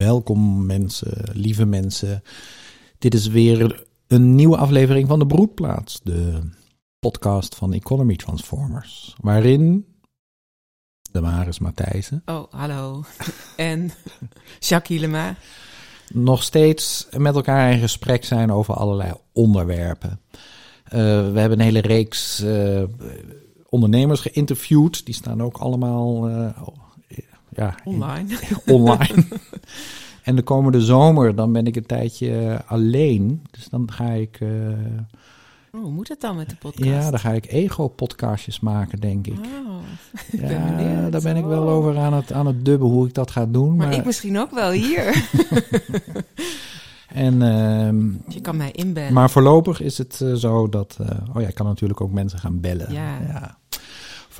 Welkom mensen, lieve mensen. Dit is weer een nieuwe aflevering van de Broedplaats, de podcast van Economy Transformers, waarin de Maris Matthijssen Oh, hallo. en Jacques Hielema. nog steeds met elkaar in gesprek zijn over allerlei onderwerpen. Eh, we hebben een hele reeks eh, ondernemers geïnterviewd. Die staan ook allemaal eh, ja, in- Online. online. en de komende zomer, dan ben ik een tijdje alleen. Dus dan ga ik, eh, Oh, hoe moet het dan met de podcast? ja, dan ga ik ego-podcastjes maken, denk ik. Oh, ik Ja, daar ben ik wel Oh. over aan het, aan het dubben hoe ik dat ga doen. Maar Maar, ik misschien ook wel hier. en, ehm, Je kan mij inbellen. maar voorlopig is het eh, zo dat... eh, oh ja, ik kan natuurlijk ook mensen gaan bellen. Ja.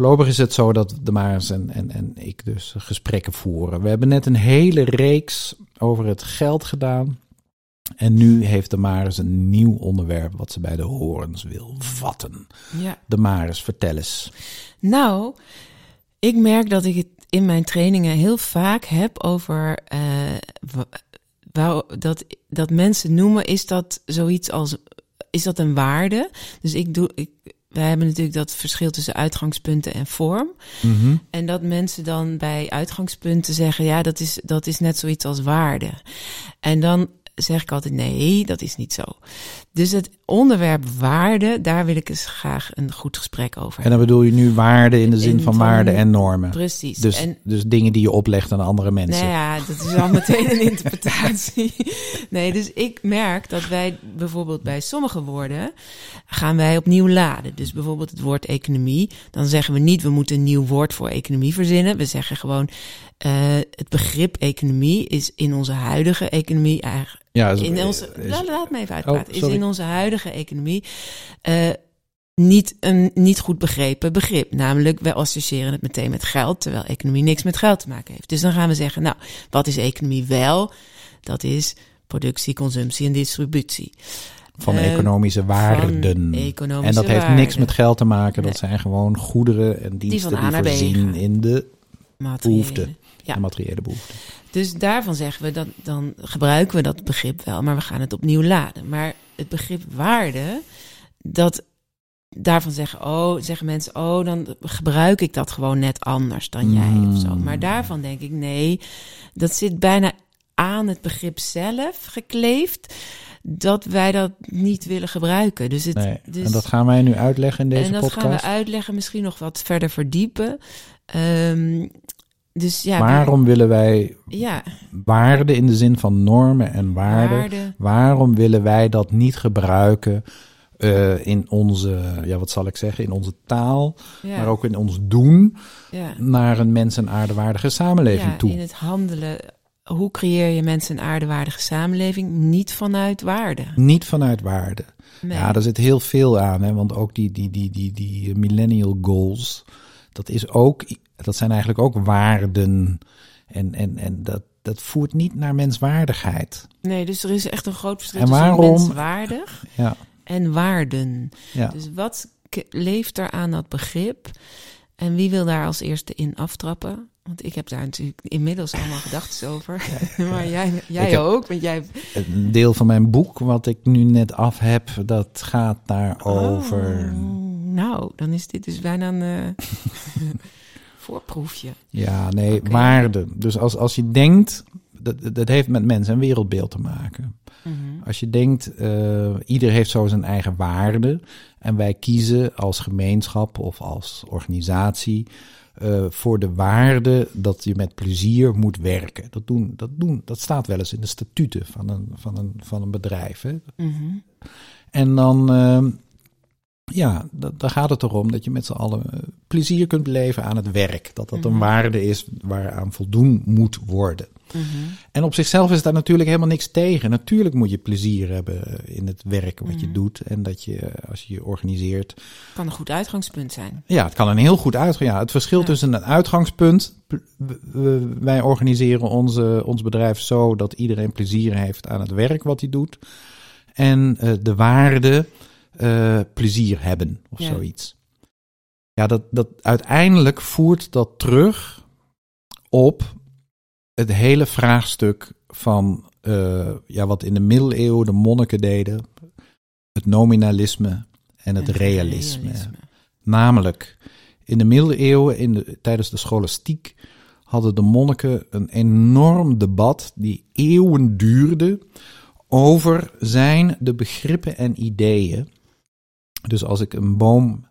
Voorlopig is het zo dat de Maris en, en, en ik dus gesprekken voeren. We hebben net een hele reeks over het geld gedaan. En nu heeft de Maris een nieuw onderwerp wat ze bij de horens wil vatten. Ja. De Maris, vertel eens. Nou, ik merk dat ik het in mijn trainingen heel vaak heb over eh, wou- dat, dat mensen noemen, is dat zoiets als, is dat een waarde? Dus ik doe, ik, wij hebben natuurlijk dat verschil tussen uitgangspunten en vorm. Mhm. En dat mensen dan bij uitgangspunten zeggen, ja, dat is, dat is net zoiets als waarde. En dan zeg ik altijd, nee, dat is niet zo. Dus het onderwerp waarde, daar wil ik eens graag een goed gesprek over En dan bedoel je nu waarde in de zin In van van- waarden en normen. Precies. Dus, en dus dingen die je oplegt aan andere mensen. nou ja, dat is al meteen een interpretatie. Nee, dus ik merk dat wij bijvoorbeeld bij sommige woorden gaan wij opnieuw laden. Dus bijvoorbeeld het woord economie. Dan zeggen we niet, we moeten een nieuw woord voor economie verzinnen. We zeggen gewoon, eh, het begrip economie is in onze huidige economie eigenlijk Ja, is- in onze, is- laat, laat me even uitpraten. Oh, is in onze huidige economie eh, niet een niet goed begrepen begrip. Namelijk, wij associëren het meteen met geld, terwijl economie niks met geld te maken heeft. Dus dan gaan we zeggen, nou, wat is economie wel? Dat is productie, consumptie en distributie. van eh, economische waarden. economische en dat heeft niks met geld te maken. Dat Nee. zijn gewoon goederen en diensten die B voorzien in de, behoeften. Ja. de materiële behoeften. Dus daarvan zeggen we dat dan gebruiken we dat begrip wel, maar we gaan het opnieuw laden. Maar het begrip waarde, dat daarvan zeggen, oh, zeggen mensen, oh, dan gebruik ik dat gewoon net anders dan jij of zo. Mm. Maar daarvan denk ik, nee, dat zit bijna aan het begrip zelf gekleefd, dat wij dat niet willen gebruiken. Dus het, Nee. dus, en dat gaan wij nu uitleggen in deze en dat podcast. gaan we uitleggen, misschien nog wat verder verdiepen. Ehm, dus ja, Waarom willen wij ja, waarden in de zin van normen en waarden? waarde. Waarom willen wij dat niet gebruiken eh, in onze, ja, wat zal ik zeggen, in onze taal, Ja. maar ook in ons doen naar een mens- en aardewaardige samenleving ja, toe? in het handelen. Hoe creëer je mensen een aardewaardige samenleving? Niet vanuit waarde. Niet vanuit waarde. Nee. Ja, daar zit heel veel aan, hè? want ook die, die, die, die, die millennial goals, dat is ook, dat zijn eigenlijk ook waarden. En, en, en dat, dat voert niet naar menswaardigheid. nee, dus er is echt een groot verschil En tussen menswaardig Ja, en waarden. ja. Dus wat leeft er aan dat begrip? En wie wil daar als eerste in aftrappen? Want ik heb daar natuurlijk inmiddels allemaal gedachten over. maar jij, jij ook, want jij... Een deel van mijn boek, wat ik nu net af heb, dat gaat daarover. Oh, nou, dan is dit dus bijna een eh, voorproefje. Ja, nee, waarden. Dus als, als je denkt, dat, dat heeft met mensen en wereldbeeld te maken. Mhm. Als je denkt, eh ieder heeft zo zijn eigen waarde. En wij kiezen als gemeenschap of als organisatie eh, voor de waarde dat je met plezier moet werken. Dat, doen, dat, doen, dat staat wel eens in de statuten van een, van een, van een bedrijf. Hè? Mhm. En dan, ehm, ja, da- dan gaat het erom dat je met z'n allen eh, plezier kunt beleven aan het werk. Dat dat een Mhm. waarde is waaraan voldoen moet worden. Mhm. En op zichzelf is daar natuurlijk helemaal niks tegen. Natuurlijk moet je plezier hebben in het werk wat je Mhm. doet. En dat je, als je je organiseert. Kan een goed uitgangspunt zijn. Ja, het kan een heel goed uitgaan. Ja, het verschil Ja. tussen een uitgangspunt. Wij organiseren onze, ons bedrijf zo dat iedereen plezier heeft aan het werk wat hij doet. En eh, de waarde eh, plezier hebben of Ja. zoiets. Ja, dat, dat uiteindelijk voert dat terug op het hele vraagstuk van uh, ja, wat in de middeleeuwen de monniken deden. Het nominalisme en het, realisme. Namelijk, in de middeleeuwen, in de, tijdens de scholastiek, hadden de monniken een enorm debat die eeuwen duurde over zijn de begrippen en ideeën. Dus als ik een boom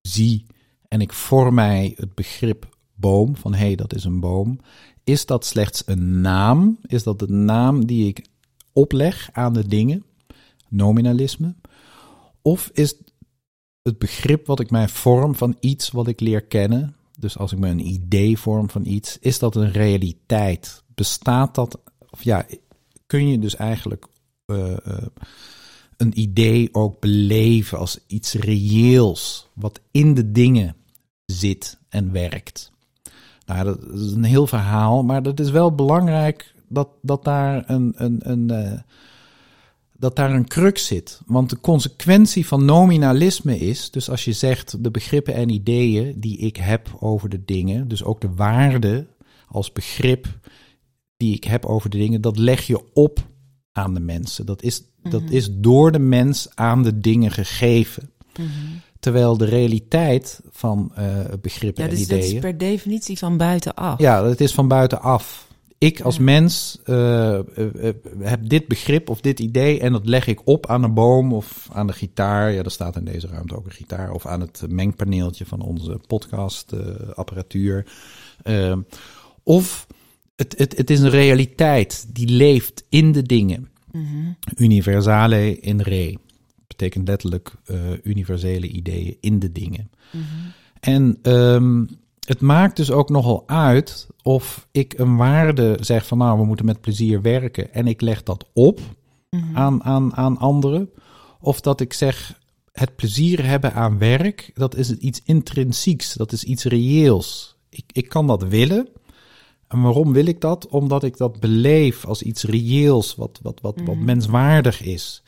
zie en ik vorm mij het begrip boom, van hé, hey, dat is een boom, is dat slechts een naam? Is dat de naam die ik opleg aan de dingen? Nominalisme. Of is het begrip wat ik mij vorm van iets wat ik leer kennen, dus als ik me een idee vorm van iets, is dat een realiteit? Bestaat dat, of ja, kun je dus eigenlijk uh, uh, een idee ook beleven als iets reëels, wat in de dingen zit en werkt? Nou, dat is een heel verhaal, maar dat is wel belangrijk dat, dat daar een, een, een uh, dat daar een crux zit. Want de consequentie van nominalisme is, dus als je zegt de begrippen en ideeën die ik heb over de dingen, dus ook de waarde als begrip die ik heb over de dingen, dat leg je op aan de mensen. Dat is, dat mhm. is door de mens aan de dingen gegeven. Mhm. Terwijl de realiteit van uh, begrippen ja, dus en ideeën. Dat is per definitie van buitenaf. Ja, het is van buitenaf ik als mens uh, heb dit begrip of dit idee en dat leg ik op aan een boom of aan de gitaar. Ja, er staat in deze ruimte ook een gitaar. Of aan het mengpaneeltje van onze podcastapparatuur. Uh, of het, het, het is een realiteit die leeft in de dingen. Mm Universale in re. Betekent letterlijk universele ideeën in de dingen. Mm En um, het maakt dus ook nogal uit of ik een waarde zeg van nou, we moeten met plezier werken en ik leg dat op mhm. aan, aan, aan anderen. Of dat ik zeg, het plezier hebben aan werk, dat is iets intrinsieks, dat is iets reëels. Ik, ik kan dat willen. En waarom wil ik dat? Omdat ik dat beleef als iets reëels, wat, wat, wat, wat mhm. menswaardig is.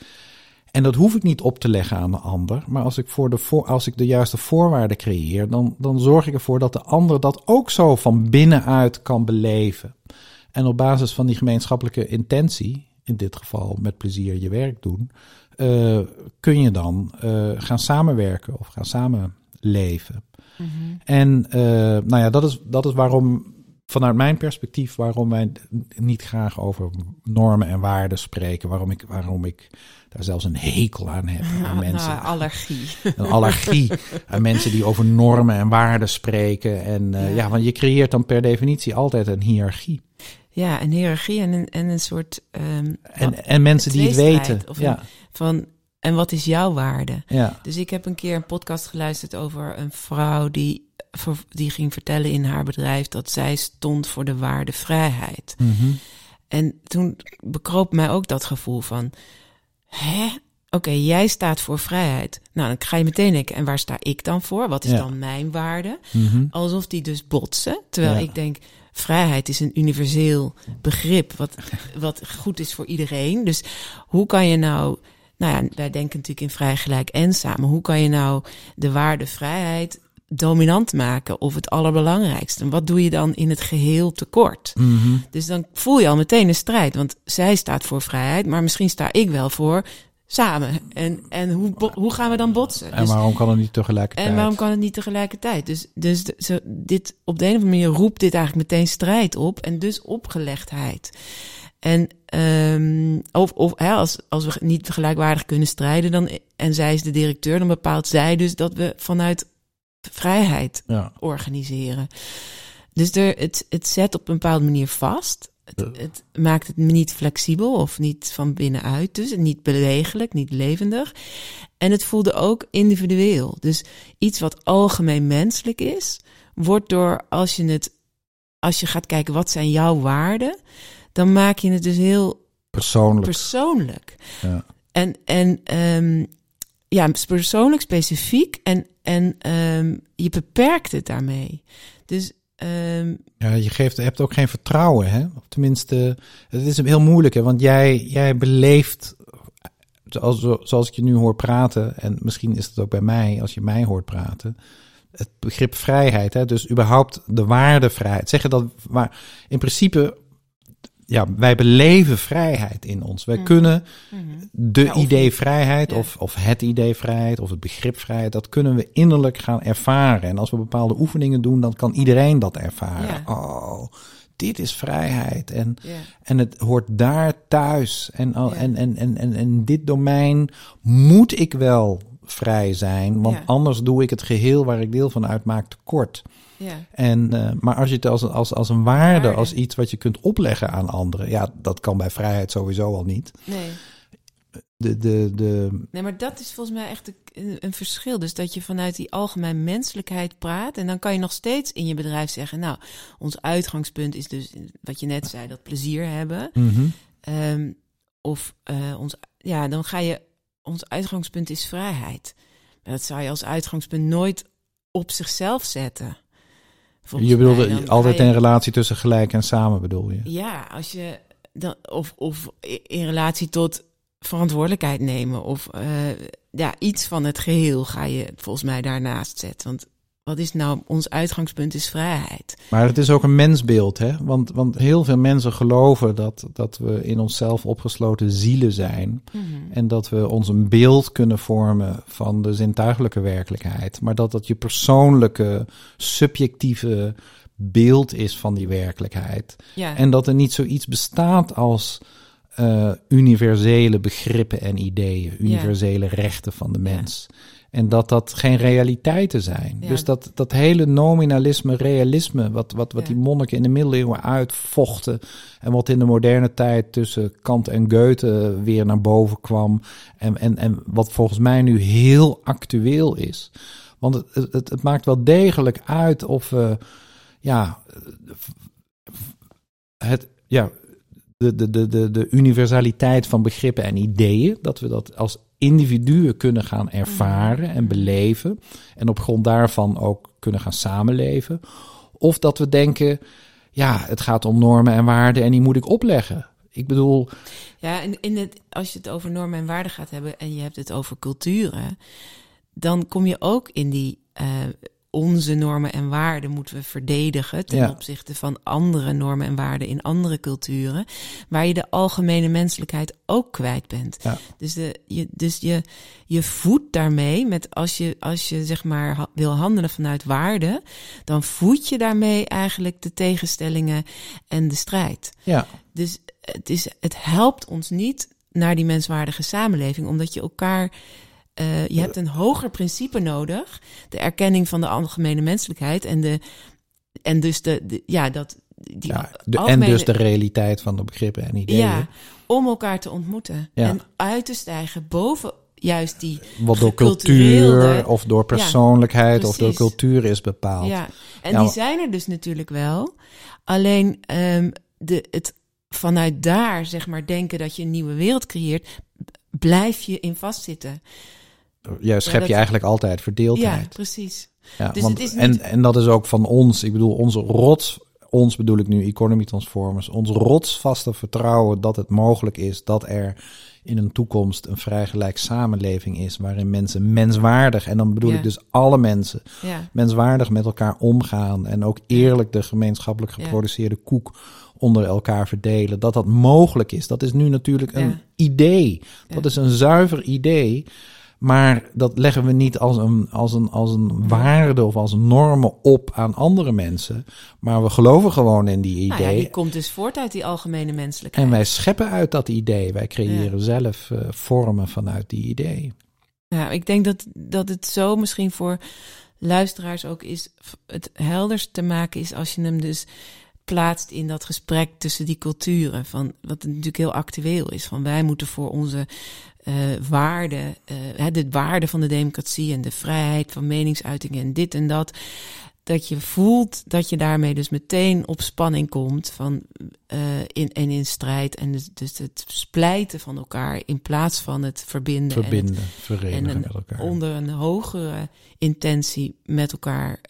En dat hoef ik niet op te leggen aan de ander. Maar als ik, voor de, voor, als ik de juiste voorwaarden creëer, dan, dan zorg ik ervoor dat de ander dat ook zo van binnenuit kan beleven. En op basis van die gemeenschappelijke intentie, in dit geval met plezier je werk doen, uh, kun je dan uh, gaan samenwerken of gaan samenleven. Mm -hmm. En uh, nou ja, dat is, dat is waarom vanuit mijn perspectief waarom wij niet graag over normen en waarden spreken. Waarom ik, waarom ik daar zelfs een hekel aan heb. Aan mensen. Nou, allergie. Een allergie aan mensen die over normen en waarden spreken. En uh, ja. ja, want je creëert dan per definitie altijd een hiërarchie. Ja, een hiërarchie en een, en een soort. Um, en, en mensen die het weten. Ja. van en wat is jouw waarde? Ja. Dus ik heb een keer een podcast geluisterd over een vrouw die, die ging vertellen in haar bedrijf dat zij stond voor de waarde vrijheid. Mm En toen bekroop mij ook dat gevoel van, hè? Oké, jij staat voor vrijheid. Nou, dan ga je meteen denken, en waar sta ik dan voor? Wat is dan mijn waarde? Mm Alsof die dus botsen. Terwijl ik denk, vrijheid is een universeel begrip, wat, wat goed is voor iedereen. Dus hoe kan je nou nou ja, wij denken natuurlijk in vrij gelijk en samen. Hoe kan je nou de waarde vrijheid dominant maken of het allerbelangrijkste? En wat doe je dan in het geheel tekort? Mm Dus dan voel je al meteen een strijd, want zij staat voor vrijheid, maar misschien sta ik wel voor samen. En, en hoe, hoe gaan we dan botsen? En dus, waarom kan het niet tegelijkertijd? En waarom kan het niet tegelijkertijd? Dus, dus zo, dit, op de een of andere manier roept dit eigenlijk meteen strijd op en dus opgelegdheid. En um, of, of hè, als, als we niet gelijkwaardig kunnen strijden, dan, en zij is de directeur, dan bepaalt zij dus dat we vanuit vrijheid ja. organiseren. Dus er, het, het zet op een bepaalde manier vast. Het, het, maakt het niet flexibel of niet van binnenuit, dus niet bewegelijk, niet levendig. En het voelde ook individueel. Dus iets wat algemeen menselijk is, wordt door als je het, als je gaat kijken wat zijn jouw waarden, dan maak je het dus heel persoonlijk. persoonlijk. Ja. En, en um, ja, persoonlijk, specifiek. En, en um, je beperkt het daarmee. Dus. Um, ja, je geeft, hebt ook geen vertrouwen, hè? Of tenminste, het is heel moeilijk, hè? Want jij, jij beleeft, zoals, zoals ik je nu hoor praten, en misschien is het ook bij mij, als je mij hoort praten, het begrip vrijheid, hè? Dus überhaupt de waarde vrijheid. Zeggen dat, maar in principe ja, wij beleven vrijheid in ons. Wij Mhm. kunnen Mhm. de Ja, idee vrijheid ja. of, of het idee vrijheid of het begrip vrijheid, dat kunnen we innerlijk gaan ervaren. En als we bepaalde oefeningen doen, dan kan iedereen dat ervaren. Ja. Oh, dit is vrijheid. En, en het hoort daar thuis. En, en, en, en, en, en dit domein moet ik wel vrij zijn, want anders doe ik het geheel waar ik deel van uitmaak tekort. Ja. En, eh, maar als je het als, een- als, als een waarde, Waarde. als iets wat je kunt opleggen aan anderen, ja, dat kan bij vrijheid sowieso al niet. Nee. De, de, de, nee, maar dat is volgens mij echt een, een verschil. Dus dat je vanuit die algemeen menselijkheid praat. En dan kan je nog steeds in je bedrijf zeggen... nou, ons uitgangspunt is dus, wat je net zei, dat plezier hebben. mhm. Ehm, of eh, ons, ja, dan ga je, ons uitgangspunt is vrijheid. Maar dat zou je als uitgangspunt nooit op zichzelf zetten. Volgens Je mij. ga altijd je- een relatie tussen gelijk en samen, bedoel je? Ja, als je dan, of, of in relatie tot verantwoordelijkheid nemen. Of eh, ja, iets van het geheel ga je volgens mij daarnaast zetten. Want wat is nou, ons uitgangspunt is vrijheid. Maar het is ook een mensbeeld, hè? Want, want heel veel mensen geloven dat, dat we in onszelf opgesloten zielen zijn. En dat we ons een beeld kunnen vormen van de zintuigelijke werkelijkheid. Maar dat dat je persoonlijke, subjectieve beeld is van die werkelijkheid. Ja, En dat er niet zoiets bestaat als eh, universele begrippen en ideeën, universele rechten van de mens. En dat dat geen realiteiten zijn. Ja. Dus dat, dat hele nominalisme, realisme, wat, wat, wat Ja. die monniken in de middeleeuwen uitvochten. En wat in de moderne tijd tussen Kant en Goethe weer naar boven kwam. En, en, en wat volgens mij nu heel actueel is. Want het, het, het maakt wel degelijk uit of we, ja, het, ja, de, de, de, de, de universaliteit van begrippen en ideeën, dat we dat als individuen kunnen gaan ervaren en beleven en op grond daarvan ook kunnen gaan samenleven. Of dat we denken, ja, het gaat om normen en waarden en die moet ik opleggen. Ik bedoel, Ja, en in het, als je het over normen en waarden gaat hebben en je hebt het over culturen, dan kom je ook in die eh, onze normen en waarden moeten we verdedigen ten Ja. opzichte van andere normen en waarden in andere culturen, waar je de algemene menselijkheid ook kwijt bent. Ja. Dus, de, je, dus je, je voedt daarmee met als je, als je zeg maar ha- wil handelen vanuit waarde, dan voed je daarmee eigenlijk de tegenstellingen en de strijd. ja, Dus het, is, het helpt ons niet naar die menswaardige samenleving, omdat je elkaar. Eh, je hebt een hoger principe nodig. De erkenning van de algemene menselijkheid. En, de, en dus de, de- ja, dat. Die ja de, en dus de realiteit van de begrippen en ideeën. Ja, om elkaar te ontmoeten. Ja. En uit te stijgen boven juist die. Wat door cultuur of door persoonlijkheid of door cultuur is bepaald. Ja, en die zijn er dus natuurlijk wel. Alleen ehm, de, het vanuit daar, zeg maar, denken dat je een nieuwe wereld creëert, blijf je in vastzitten. Je schept dat- je eigenlijk altijd Ja, verdeeldheid. precies. Ja, Dus want, het is niet- en, en dat is ook van ons. Ik bedoel, onze rots, ons bedoel ik nu Economy Transformers, ons rotsvaste vertrouwen dat het mogelijk is dat er in een toekomst een vrij gelijk samenleving is waarin mensen menswaardig, en dan bedoel Ja. ik dus alle mensen, Ja, menswaardig met elkaar omgaan en ook eerlijk de gemeenschappelijk Ja. geproduceerde koek onder elkaar verdelen. Dat dat mogelijk is. Dat is nu natuurlijk een Ja. idee. Dat Ja. is een zuiver idee. Maar dat leggen we niet als een, als, een, als een waarde of als een normen op aan andere mensen. Maar we geloven gewoon in die nou ja, idee. die komt dus voort uit die algemene menselijkheid. en wij scheppen uit dat idee. Wij creëren zelf eh, vormen vanuit die idee. Ja, ik denk dat, dat het zo misschien voor luisteraars ook is, het helderst te maken is als je hem dus plaatst in dat gesprek tussen die culturen. Van, wat natuurlijk heel actueel is. Van wij moeten voor onze eh waarden, eh, de waarde van de democratie en de vrijheid van meningsuiting en dit en dat. Dat je voelt dat je daarmee dus meteen op spanning komt van, eh, in, en in strijd. En dus, dus het splijten van elkaar in plaats van het verbinden. en het Verbinden, verenigen en een- met elkaar. onder een hogere intentie met elkaar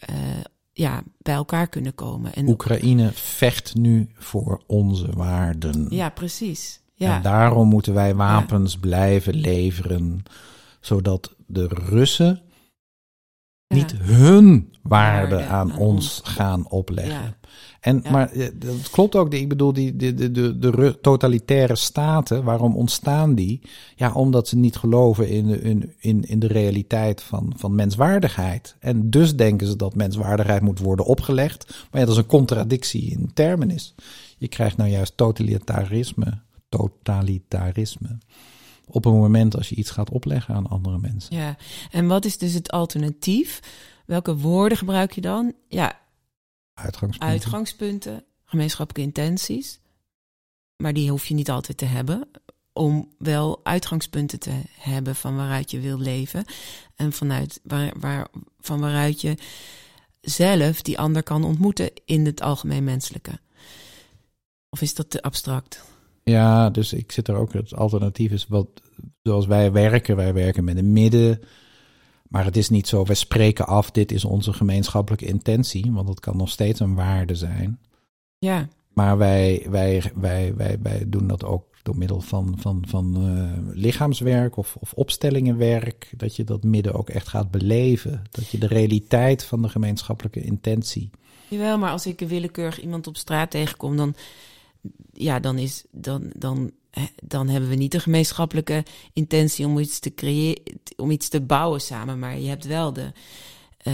ja, bij elkaar kunnen komen. En, Oekraïne vecht nu voor onze waarden. ja, precies. Ja, En daarom moeten wij wapens blijven leveren, zodat de Russen Ja. Niet hun waarde aan aan ons gaan opleggen. En. Maar eh, dat klopt ook. Ik bedoel, die, de, de, de, de totalitaire staten, waarom ontstaan die? Ja, omdat ze niet geloven in, de- in, in, in de realiteit van, van menswaardigheid. En dus denken ze dat menswaardigheid moet worden opgelegd. Maar ja, dat is een contradictie in terminus. Je krijgt nou juist totalitarisme, totalitarisme. Op een moment als je iets gaat opleggen aan andere mensen. Ja, en wat is dus het alternatief? Welke woorden gebruik je dan? Ja, Uitgangspunten. uitgangspunten, gemeenschappelijke intenties. Maar die hoef je niet altijd te hebben. Om wel uitgangspunten te hebben van waaruit je wil leven. En vanuit waar, waar, van waaruit je zelf die ander kan ontmoeten in het algemeen menselijke. Of is dat te abstract? Ja, dus ik zit er ook. Het alternatief is wat, zoals wij werken. Wij werken met een midden. Maar het is niet zo, wij spreken af, dit is onze gemeenschappelijke intentie. Want het kan nog steeds een waarde zijn. Ja, Maar wij, wij, wij, wij, wij doen dat ook door middel van, van, van eh, lichaamswerk of, of opstellingenwerk. Dat je dat midden ook echt gaat beleven. Dat je de realiteit van de gemeenschappelijke intentie. Jawel, maar als ik willekeurig iemand op straat tegenkom, dan, ja, dan, is, dan, dan, dan hebben we niet de gemeenschappelijke intentie om iets te creëren, om iets te bouwen samen. Maar je hebt wel de. eh,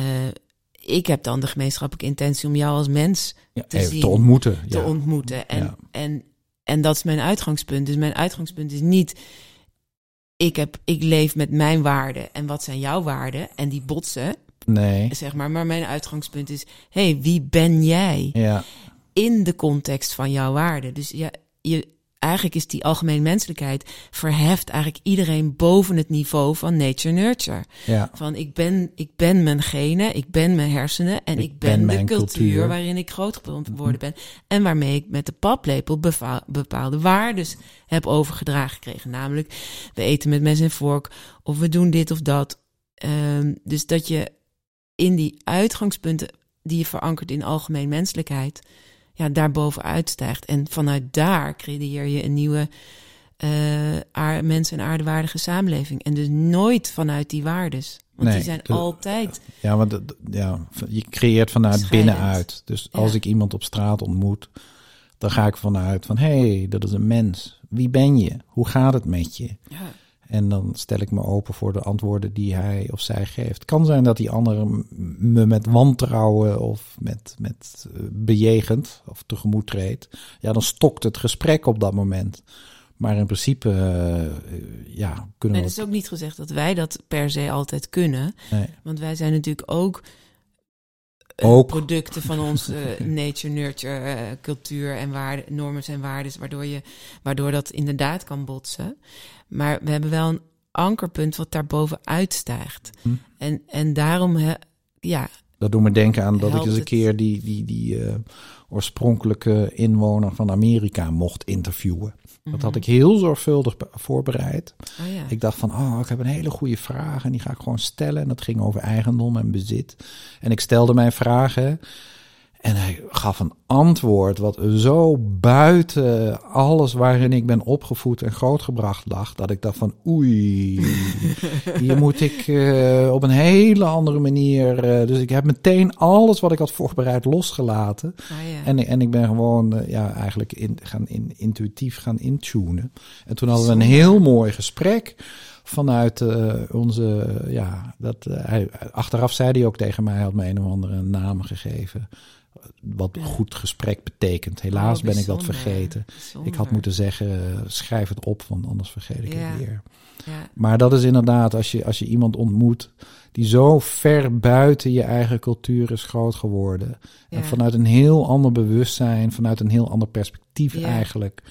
ik heb dan de gemeenschappelijke intentie om jou als mens Ja, Te zien, te ontmoeten. te ja. ontmoeten. En, Ja. en, en dat is mijn uitgangspunt. Dus mijn uitgangspunt is niet. Ik, heb, ik leef met mijn waarden. En wat zijn jouw waarden? En die botsen, Nee. zeg maar. Maar mijn uitgangspunt is: hey, wie ben jij? Ja, in de context van jouw waarde. Dus ja, je, eigenlijk is die algemene menselijkheid verheft eigenlijk iedereen boven het niveau van nature nurture. ja. Van ik ben, ik ben mijn genen, ik ben mijn hersenen en Ik ik, ben ben, de cultuur, cultuur. Mhm. waarin ik groot geworden ben. En waarmee ik met de paplepel bepaalde waardes heb overgedragen gekregen. Namelijk, we eten met mes en vork of we doen dit of dat. Ehm, dus dat je in die uitgangspunten die je verankert in algemeen menselijkheid, ja, daarboven uitstijgt. En vanuit daar creëer je een nieuwe eh aar- mens- en aardewaardige samenleving. En dus nooit vanuit die waardes. Want Nee, die zijn de- altijd. Ja, want ja, je creëert vanuit Scheidend. binnenuit. Dus als ik iemand op straat ontmoet, dan ga ik vanuit van hé, hey, dat is een mens. Wie ben je? Hoe gaat het met je? Ja, En dan stel ik me open voor de antwoorden die hij of zij geeft. Het kan zijn dat die andere m- me met wantrouwen of met, met eh, bejegend of tegemoet treedt. Ja, dan stokt het gesprek op dat moment. Maar in principe, eh, eh, ja, kunnen en we... het is ook niet gezegd dat wij dat per se altijd kunnen. nee. Want wij zijn natuurlijk ook, Ook. producten van onze eh, nature, nurture, eh, cultuur en waarde, normen en waarden, waardoor, je, waardoor dat inderdaad kan botsen. Maar we hebben wel een ankerpunt wat daarboven uitstijgt. Hm. En, en daarom, ja, Dat doet me denken aan dat ik eens een keer die, die, die eh, oorspronkelijke inwoner van Amerika mocht interviewen. Dat had ik heel zorgvuldig be- voorbereid. oh ja. Ik dacht van, oh, ik heb een hele goede vraag en die ga ik gewoon stellen. En dat ging over eigendom en bezit. En ik stelde mijn vragen en hij gaf een antwoord wat zo buiten alles waarin ik ben opgevoed en grootgebracht lag. Dat ik dacht van, oei, hier moet ik eh, op een hele andere manier. eh, dus ik heb meteen alles wat ik had voorbereid losgelaten. Ah, ja. En, en ik ben gewoon eh, ja, eigenlijk in, gaan in, intuïtief gaan intunen. En toen hadden we een heel mooi gesprek vanuit onze, ja, dat, hij, achteraf zei hij ook tegen mij, had me een of andere naam gegeven. Wat goed gesprek betekent. Helaas Oh, ben ik dat vergeten. Bijzonder. Ik had moeten zeggen, eh, schrijf het op, want anders vergeet ik Ja. het weer. Ja. Maar dat is inderdaad, als je, als je iemand ontmoet die zo ver buiten je eigen cultuur is groot geworden. En vanuit een heel ander bewustzijn, vanuit een heel ander perspectief eigenlijk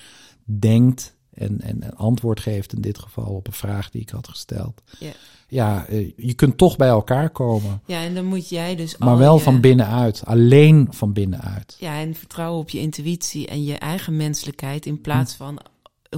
denkt. En, en een antwoord geeft in dit geval op een vraag die ik had gesteld. Ja. Ja, eh, je kunt toch bij elkaar komen. ja, en dan moet jij dus Maar wel je- van binnenuit. Alleen van binnenuit. Ja, en vertrouwen op je intuïtie en je eigen menselijkheid in Hm. plaats van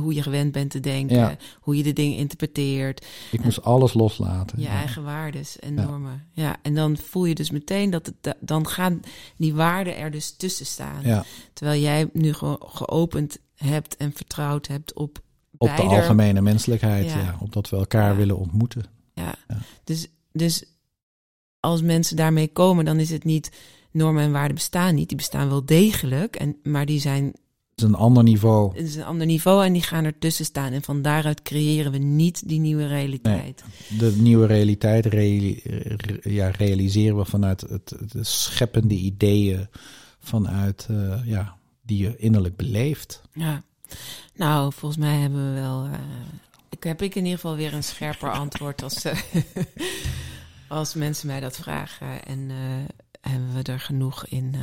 hoe je gewend bent te denken, Ja. hoe je de dingen interpreteert, Ik moest alles loslaten. je Ja. eigen waardes en Ja. normen. Ja, en dan voel je dus meteen dat het, da- dan gaan die waarden er dus tussen staan. Ja, Terwijl jij nu gewoon geopend hebt en vertrouwd hebt op op de algemene menselijkheid. Ja. Ja. op dat we elkaar Ja. willen ontmoeten. Ja. Ja. Dus, dus als mensen daarmee komen, dan is het niet normen en waarden bestaan niet. Die bestaan wel degelijk, en, maar die zijn Het is een ander niveau. het is een ander niveau en die gaan ertussen staan. En van daaruit creëren we niet die nieuwe realiteit. De nieuwe realiteit reali- re- ja, realiseren we vanuit het, de scheppende ideeën, vanuit eh, ja, die je innerlijk beleeft. Ja. Nou, volgens mij hebben we wel. eh, ik heb ik in ieder geval weer een scherper antwoord als, eh, als mensen mij dat vragen. En eh, hebben we er genoeg in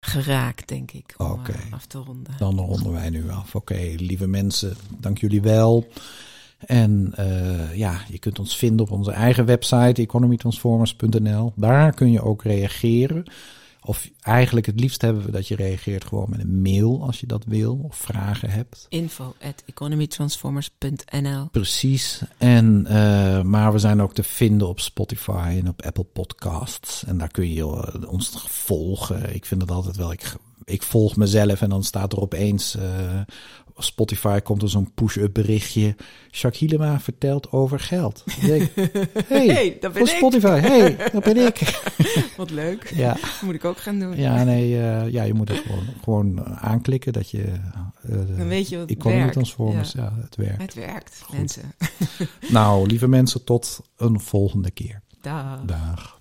geraakt, denk ik, om af te ronden. Dan ronden wij nu af. Oké, lieve mensen, dank jullie wel. En ja, je kunt ons vinden op onze eigen website, economytransformers.nl. Daar kun je ook reageren. Of eigenlijk het liefst hebben we dat je reageert gewoon met een mail als je dat wil of vragen hebt. Info at economytransformers.nl. Precies. En, eh, maar we zijn ook te vinden op Spotify en op Apple Podcasts. En daar kun je eh, ons volgen. Ik vind het altijd wel. Ik, ik volg mezelf en dan staat er opeens. eh, Spotify komt er zo'n push-up berichtje. Jacques Hielema vertelt over geld. Ik denk, hey, Hey, dat ben ik. Spotify. Hey, dat ben ik. Wat leuk. Ja, Moet ik ook gaan doen. ja nee, eh, ja, je moet het gewoon, gewoon aanklikken dat je. eh, Dan weet je wat Economy werkt. Transformers, ja. het werkt. Het werkt, Goed. mensen. Nou, lieve mensen, tot een volgende keer. Dag. Dag.